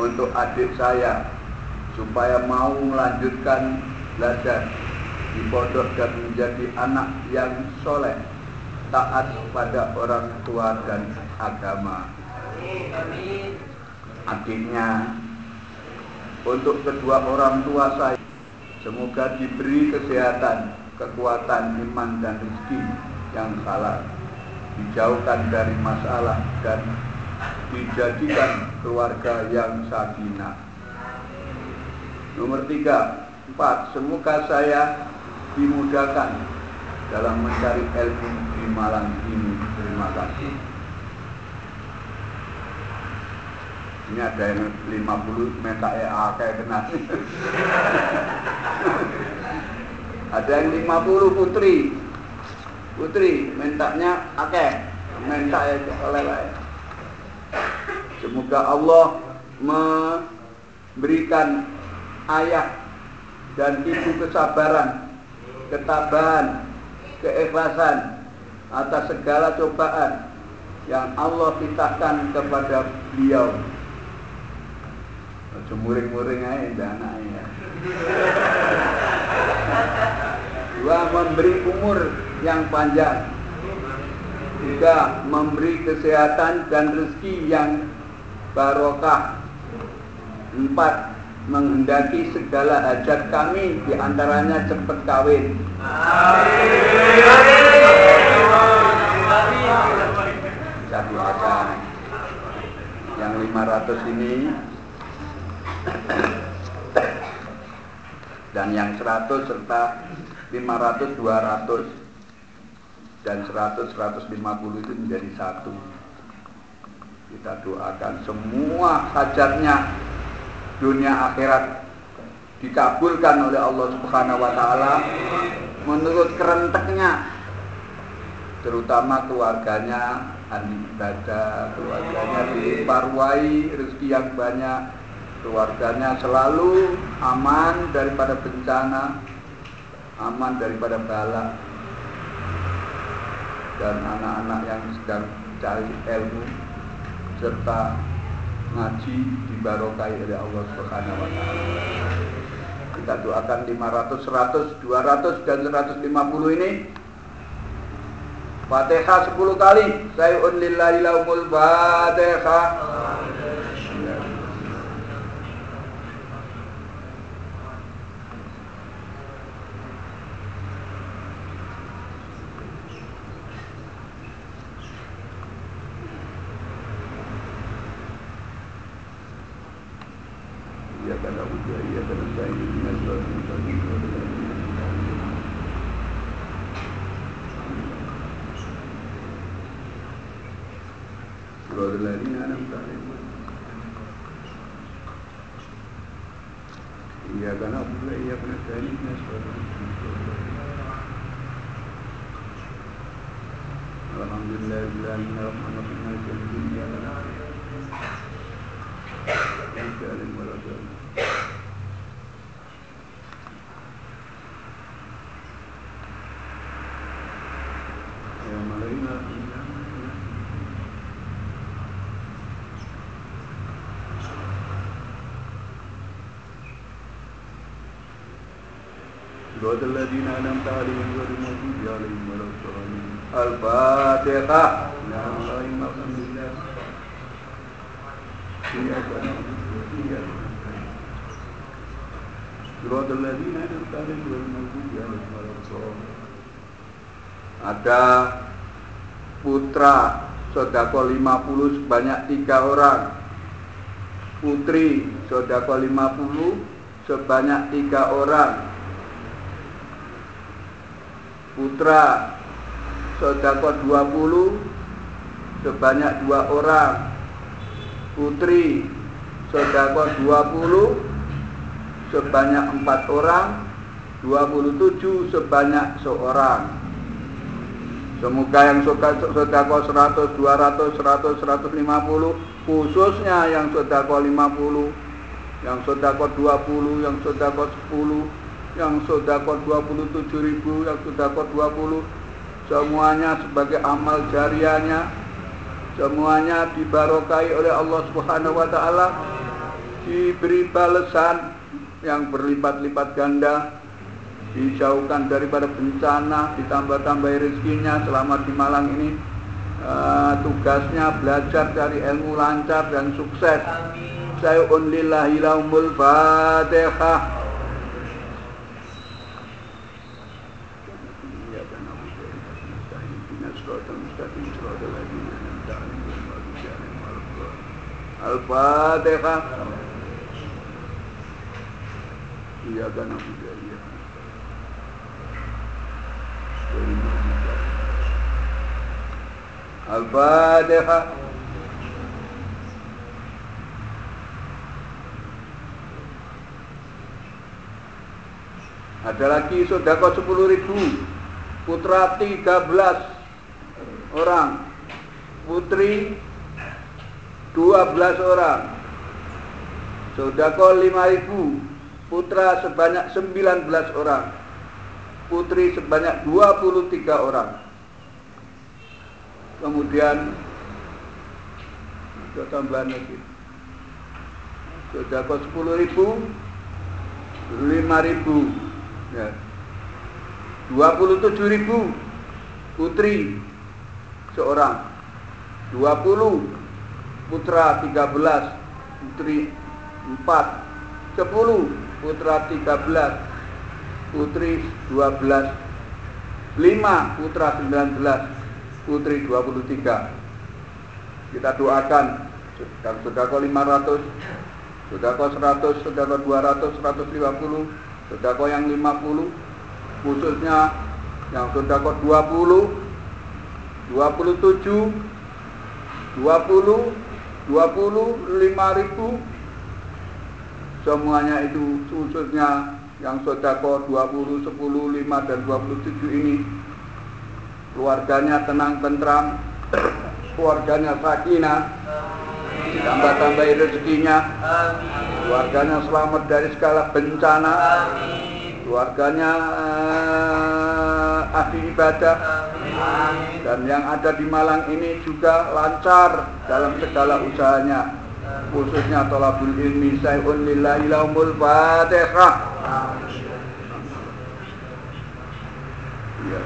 Speaker 2: untuk adik saya supaya mau melanjutkan belajar di pondok dan menjadi anak yang soleh taat pada orang tua dan agama adiknya untuk kedua orang tua saya semoga diberi kesehatan kekuatan iman dan rezeki yang halal dijauhkan dari masalah dan dijadikan keluarga yang sakinah. Nomor tiga, empat, semoga saya dimudahkan dalam mencari ilmu di malam ini. Terima kasih. Ini ada yang 50 meta EA kayak kenal. ada yang 50 putri, Putri, mintanya akeh, minta oleh. Semoga Allah memberikan ayah dan ibu kesabaran, ketabahan, keikhlasan atas segala cobaan yang Allah titahkan kepada beliau. Cemuring-muring aja anaknya. Dua memberi umur yang panjang. Tiga, memberi kesehatan dan rezeki yang barokah. Empat, menghendaki segala hajat kami di antaranya cepat kawin. Bisa dibaca Yang 500 ini dan yang 100 serta 500 200 dan 100 150 itu menjadi satu. Kita doakan semua hajatnya dunia akhirat dikabulkan oleh Allah Subhanahu wa taala menurut kerenteknya terutama keluarganya ahli ibadah keluarganya diparwai rezeki yang banyak keluarganya selalu aman daripada bencana aman daripada bala dan anak-anak yang sedang cari ilmu serta ngaji dibarokai oleh Allah Subhanahu wa taala. Kita doakan 500, 100, 200 dan 150 ini Fatihah 10 kali. Sayyun lillahi laumul Fatihah. أنعمت عليهم إياك نعبد وإياك نستعين اهدنا الصراط المستقيم الحمد لله رب العالمين الرحمن الرحيم مالك يوم الدين إياك نعبد وإياك نستعين ولا ضالين صراط الذين أنعمت عليهم غير المغضوب عليهم ولا الضالين الفاتحة يا الله الحمد لله إياك نعبد وإياك نستعين صراط الذين أنعمت عليهم غير المغضوب عليهم ولا الضالين ada putra sodako 50 sebanyak tiga orang putri sodako 50 sebanyak tiga orang putra sodako 20 sebanyak dua orang. Putri sodako 20 sebanyak empat orang. 27 sebanyak seorang. Semoga yang sodako 100, 200, 100, 150 Khususnya yang sodako 50 Yang sodako 20, yang sodako 10 Yang sodako 27 ribu, yang sodako 20 Semuanya sebagai amal jariahnya Semuanya dibarokai oleh Allah Subhanahu Wa Taala Diberi balasan yang berlipat-lipat ganda dijauhkan daripada bencana, ditambah-tambah rezekinya selama di Malang ini. Uh, tugasnya belajar dari ilmu lancar dan sukses. Sayun lillahi laumul fatihah. Al-Fatihah. Iya kan Al-Fatihah. Ada lagi sodako 10 ribu. Putra 13 orang. Putri 12 orang. Sodako 5 ribu. Putra sebanyak 19 orang. Putri sebanyak 23 orang. Kemudian Ada tambahan lagi. Sodako 10 ribu 5 ribu ya. 27 ribu Putri Seorang. 20 Putra 13 Putri 4 10 Putra 13 Putri 12 5 Putra 19 Putri 23 Kita doakan Dan sodako 500 Sodako 100 Sodako 200 150 Sodako yang 50 Khususnya Yang sodako 20 27 20 20 5 ribu. Semuanya itu khususnya yang sodako 20, 10, 5, dan 27 ini. Keluarganya tenang tentram keluarganya sakinah tambah-tambah rezekinya. Keluarganya selamat dari segala bencana keluarganya ahli ibadah. Dan yang ada di Malang ini juga lancar dalam segala usahanya. Khususnya tolabul ilmi sayun lillahi laumul fatihah. Ya.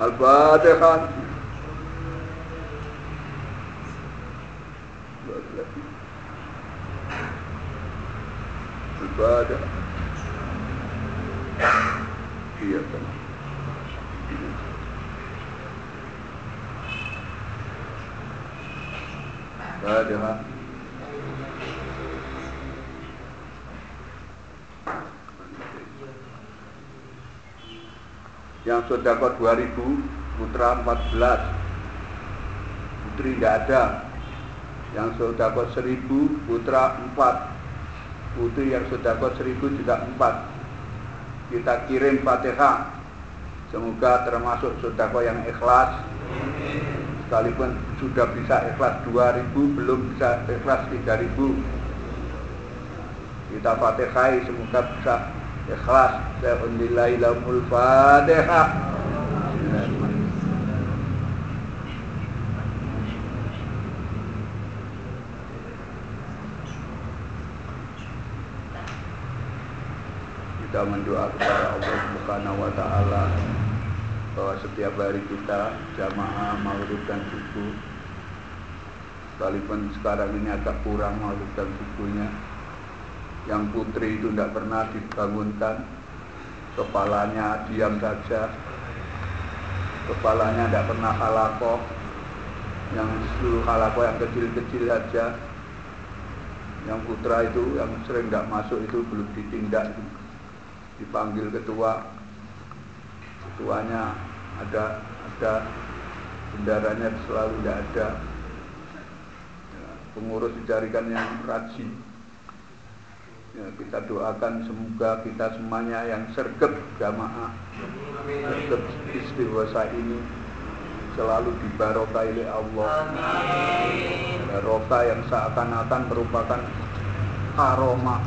Speaker 2: Al-Fatihah ibadah. Iya kan? Ibadah. yang sudah dapat 2000 putra 14 putri tidak ada yang sudah dapat 1000 putra 4 putri yang sodako 1000 juga 4 kita kirim fatihah. Semoga termasuk sodako yang ikhlas. Sekalipun sudah bisa ikhlas 2000 belum bisa ikhlas 3000 kita fatihai semoga bisa ikhlas. Alhamdulillah lamul fatihah kita mendoa kepada Allah Subhanahu wa taala bahwa setiap hari kita jamaah maghrib dan subuh sekalipun sekarang ini agak kurang maghrib dan subuhnya yang putri itu tidak pernah dibangunkan kepalanya diam saja kepalanya tidak pernah halakoh yang seluruh halakoh yang kecil-kecil saja yang putra itu yang sering tidak masuk itu belum ditindak dipanggil ketua. Ketuanya ada ada. Bendaranya selalu tidak ada. Pengurus dicarikan yang rajin. Ya, kita doakan semoga kita semuanya yang sergap jamaah sergap istighosah ini selalu dibarokai oleh Allah. Barokah yang seakan-akan merupakan karomah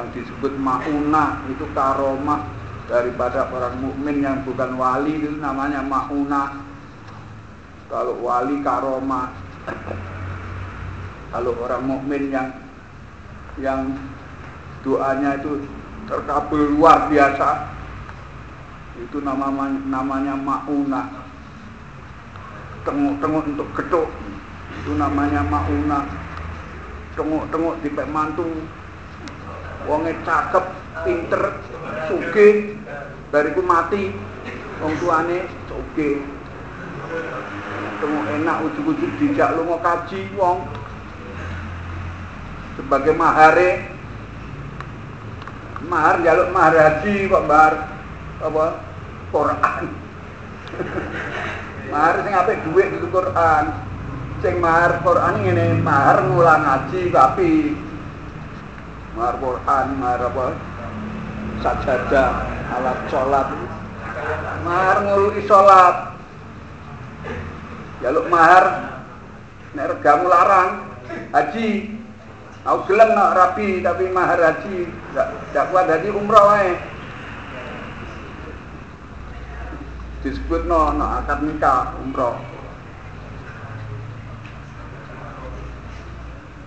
Speaker 2: yang disebut mauna itu karomah daripada orang mukmin yang bukan wali itu namanya mauna. Kalau wali karomah. Kalau orang mukmin yang yang doanya itu terkabul luar biasa itu nama namanya mauna. Tenguk-tenguk untuk geduk itu namanya mauna. Tenguk-tenguk di mantu wonge cakep pinter suge bariku mati wong tuane suge tengok enak ujug-ujug dijak lu mau kaji wong. Sebagai mahare. Mahar jaluk mahar haji kok mahar apa? Quran. Mahar sing apik duit itu Quran. Sing mahar Quran ini mahar ngulang ngaji tapi mahar Quran mahar apa sajadah alat sholat. Mahar ngurui sholat. Jaluk mahar nek regamu larang haji. Aku gelem nak rapi tapi mahar haji tak kuat haji umroh wae. Disebut no, no akad nikah umroh.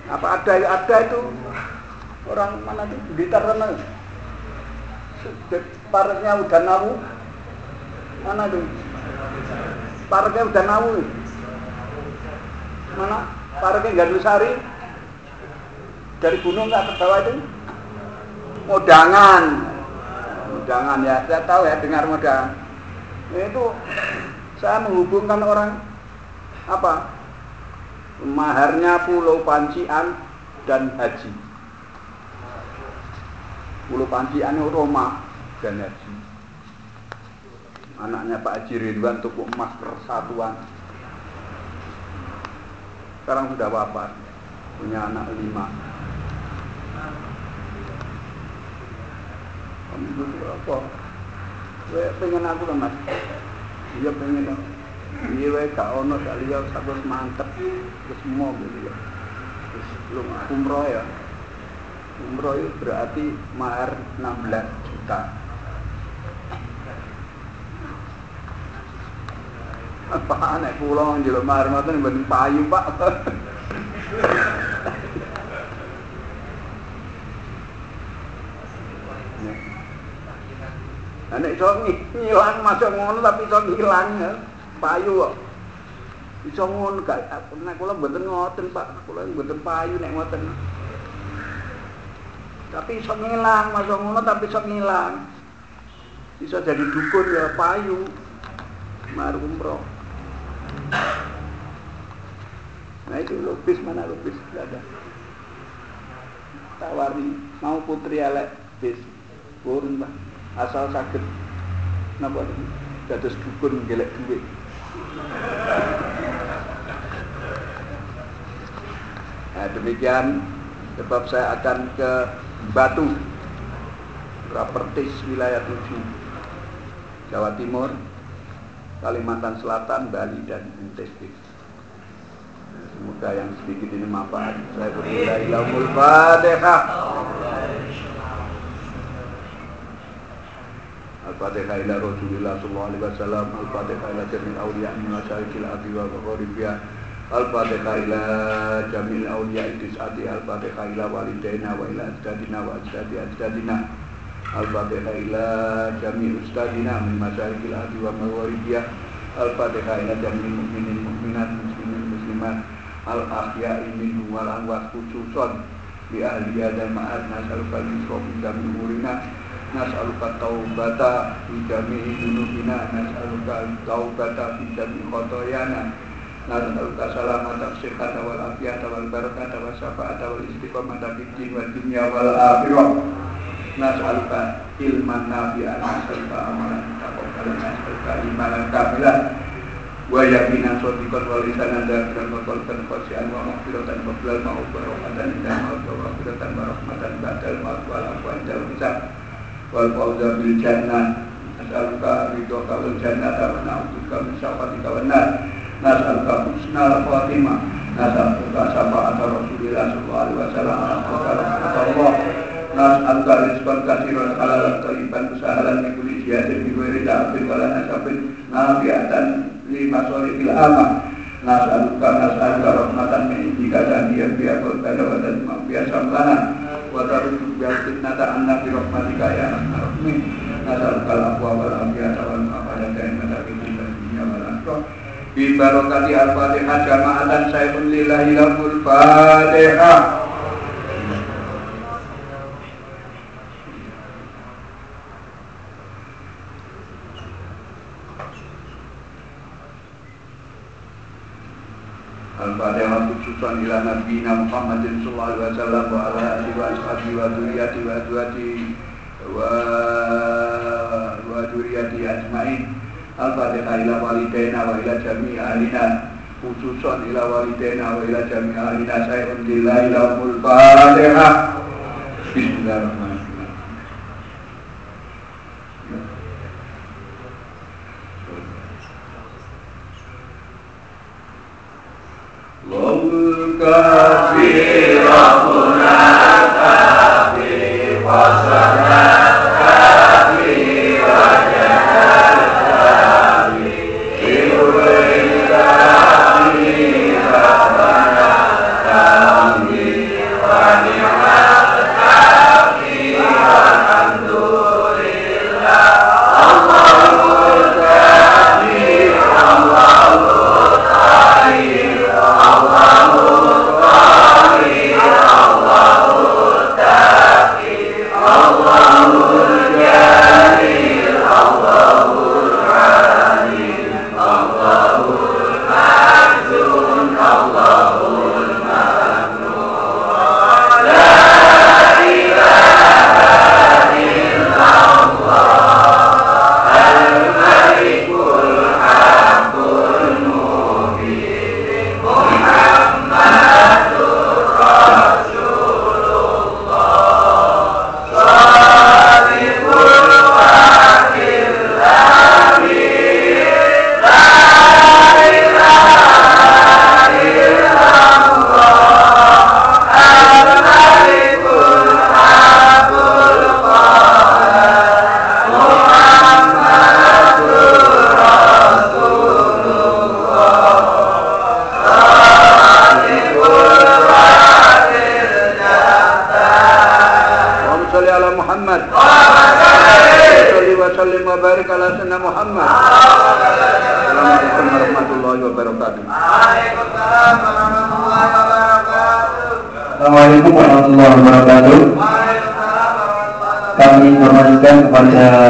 Speaker 2: Apa ada ya ada itu orang mana tuh di mana? Parknya udah nawu mana tuh? Parknya udah nawu mana? Parknya Gandusari. Dari gunung nggak ke bawah itu? Modangan. Modangan ya. Saya tahu ya dengar modang itu saya menghubungkan orang apa? Maharnya pulau pancian dan haji pulau pancian Roma dan haji. Anaknya Pak Haji Ridwan tuku emas persatuan. Sekarang sudah wafat punya anak lima. Kamu apa? Kowe pengen aku lho Mas. Iya pengen dong iya wae gak ono sak liya sampun mantep. Terus mau gitu ya. Terus belum umroh ya umroh itu berarti mahar 16 juta apa anak pulang jelo mahar ngoten mboten payu Pak Nek iso ngilang masuk ngono tapi iso ngilang. Payu kok. Iso ngono gak nek kula mboten ngoten Pak. Kula mboten payu nek ngoten. Tapi iso ngilang masuk ngono tapi iso ngilang. Iso jadi dukun ya payu. Mar umroh. Nah itu lupis mana lupis tidak ada. Tawari mau putri elek bis burun pak asal sakit napa dados dukun gelek duit Nah, demikian sebab saya akan ke Batu. Propertis wilayah 7 Jawa Timur Kalimantan Selatan, Bali dan NTB Semoga yang sedikit ini manfaat. Saya berdoa ilahul fatihah Al-Fatihah ila Rasulullah sallallahu alaihi wasallam. Al-Fatihah ila jami'il awliya min masyarikil ardi wa gharibiyah Al-Fatihah ila jami'il awliya idisati Al-Fatihah ila walidaina wa ila ajdadina wa ajdadi ajdadina. Al-Fatihah ila jami'il ustadina min masyarikil ardi wa gharibiyah Al-Fatihah ila jami'il mu'minin mu'minat muslimin muslimat. Al-Ahya'i minhu wal amwat khususon. Bi ahli dan ma'ad nasaluka al-misrofi dan umurina nas'aluka taubata fi jami'i dunubina. Nas'aluka taubata fi jami'i khotoyana nas'aluka salamata sihhata wal afiyata wal barakata wa syafa'ata wal istiqamata fi din wa dunya wal akhirah. Nas'aluka ilman nafi'an nas'aluka amalan taqabbalan nas'aluka imanan kamilan wa yakinan sadiqan wal lisanan dakiran wa qalban khashian wa maghfiratan wa bilal ma'u barakatan indah ma'u wa maghfiratan wa rahmatan ba'dal ma'u wal afwan jal wal fawza bil jannah. Nas'aluka ridhoka wal jannata wa na'udzubika min syaqatika wan nar nas'aluka husnal khatimah nas'aluka syafa'ata rasulillah sallallahu alaihi wasallam nas'aluka rahmatullah nas'aluka rizqan katsiran halalan thayyiban musahalan min kulli jihadin bi ghairi ta'fin wala nasabin nafi'atan li masalihil amah. Nas'aluka nas'aluka rahmatan min indika dan dia biya qulbana wa dan biasa lana wa taruddu bi fitnata anna bi rahmatika ya arhamar rahimin nasalukal afwa wal afiyata wal ma'afata daimata fi dunya wal akhirah bi barakati al-fatihah jama'atan sayyidun lillahi lahul fatihah Al-Fatihah ila Nabi Muhammadin sallallahu alaihi wasallam wa ala wa wa wa wa wa ajmain. Al-Fatihah ila walidaina wa ila jami'i ahlina khususan ila walidaina wa ila jami'i ahlina sayyidun lillahi lahul Fatihah. Bismillahirrahmanirrahim. Allahul kafir Rabbuna kafir Wasana
Speaker 3: but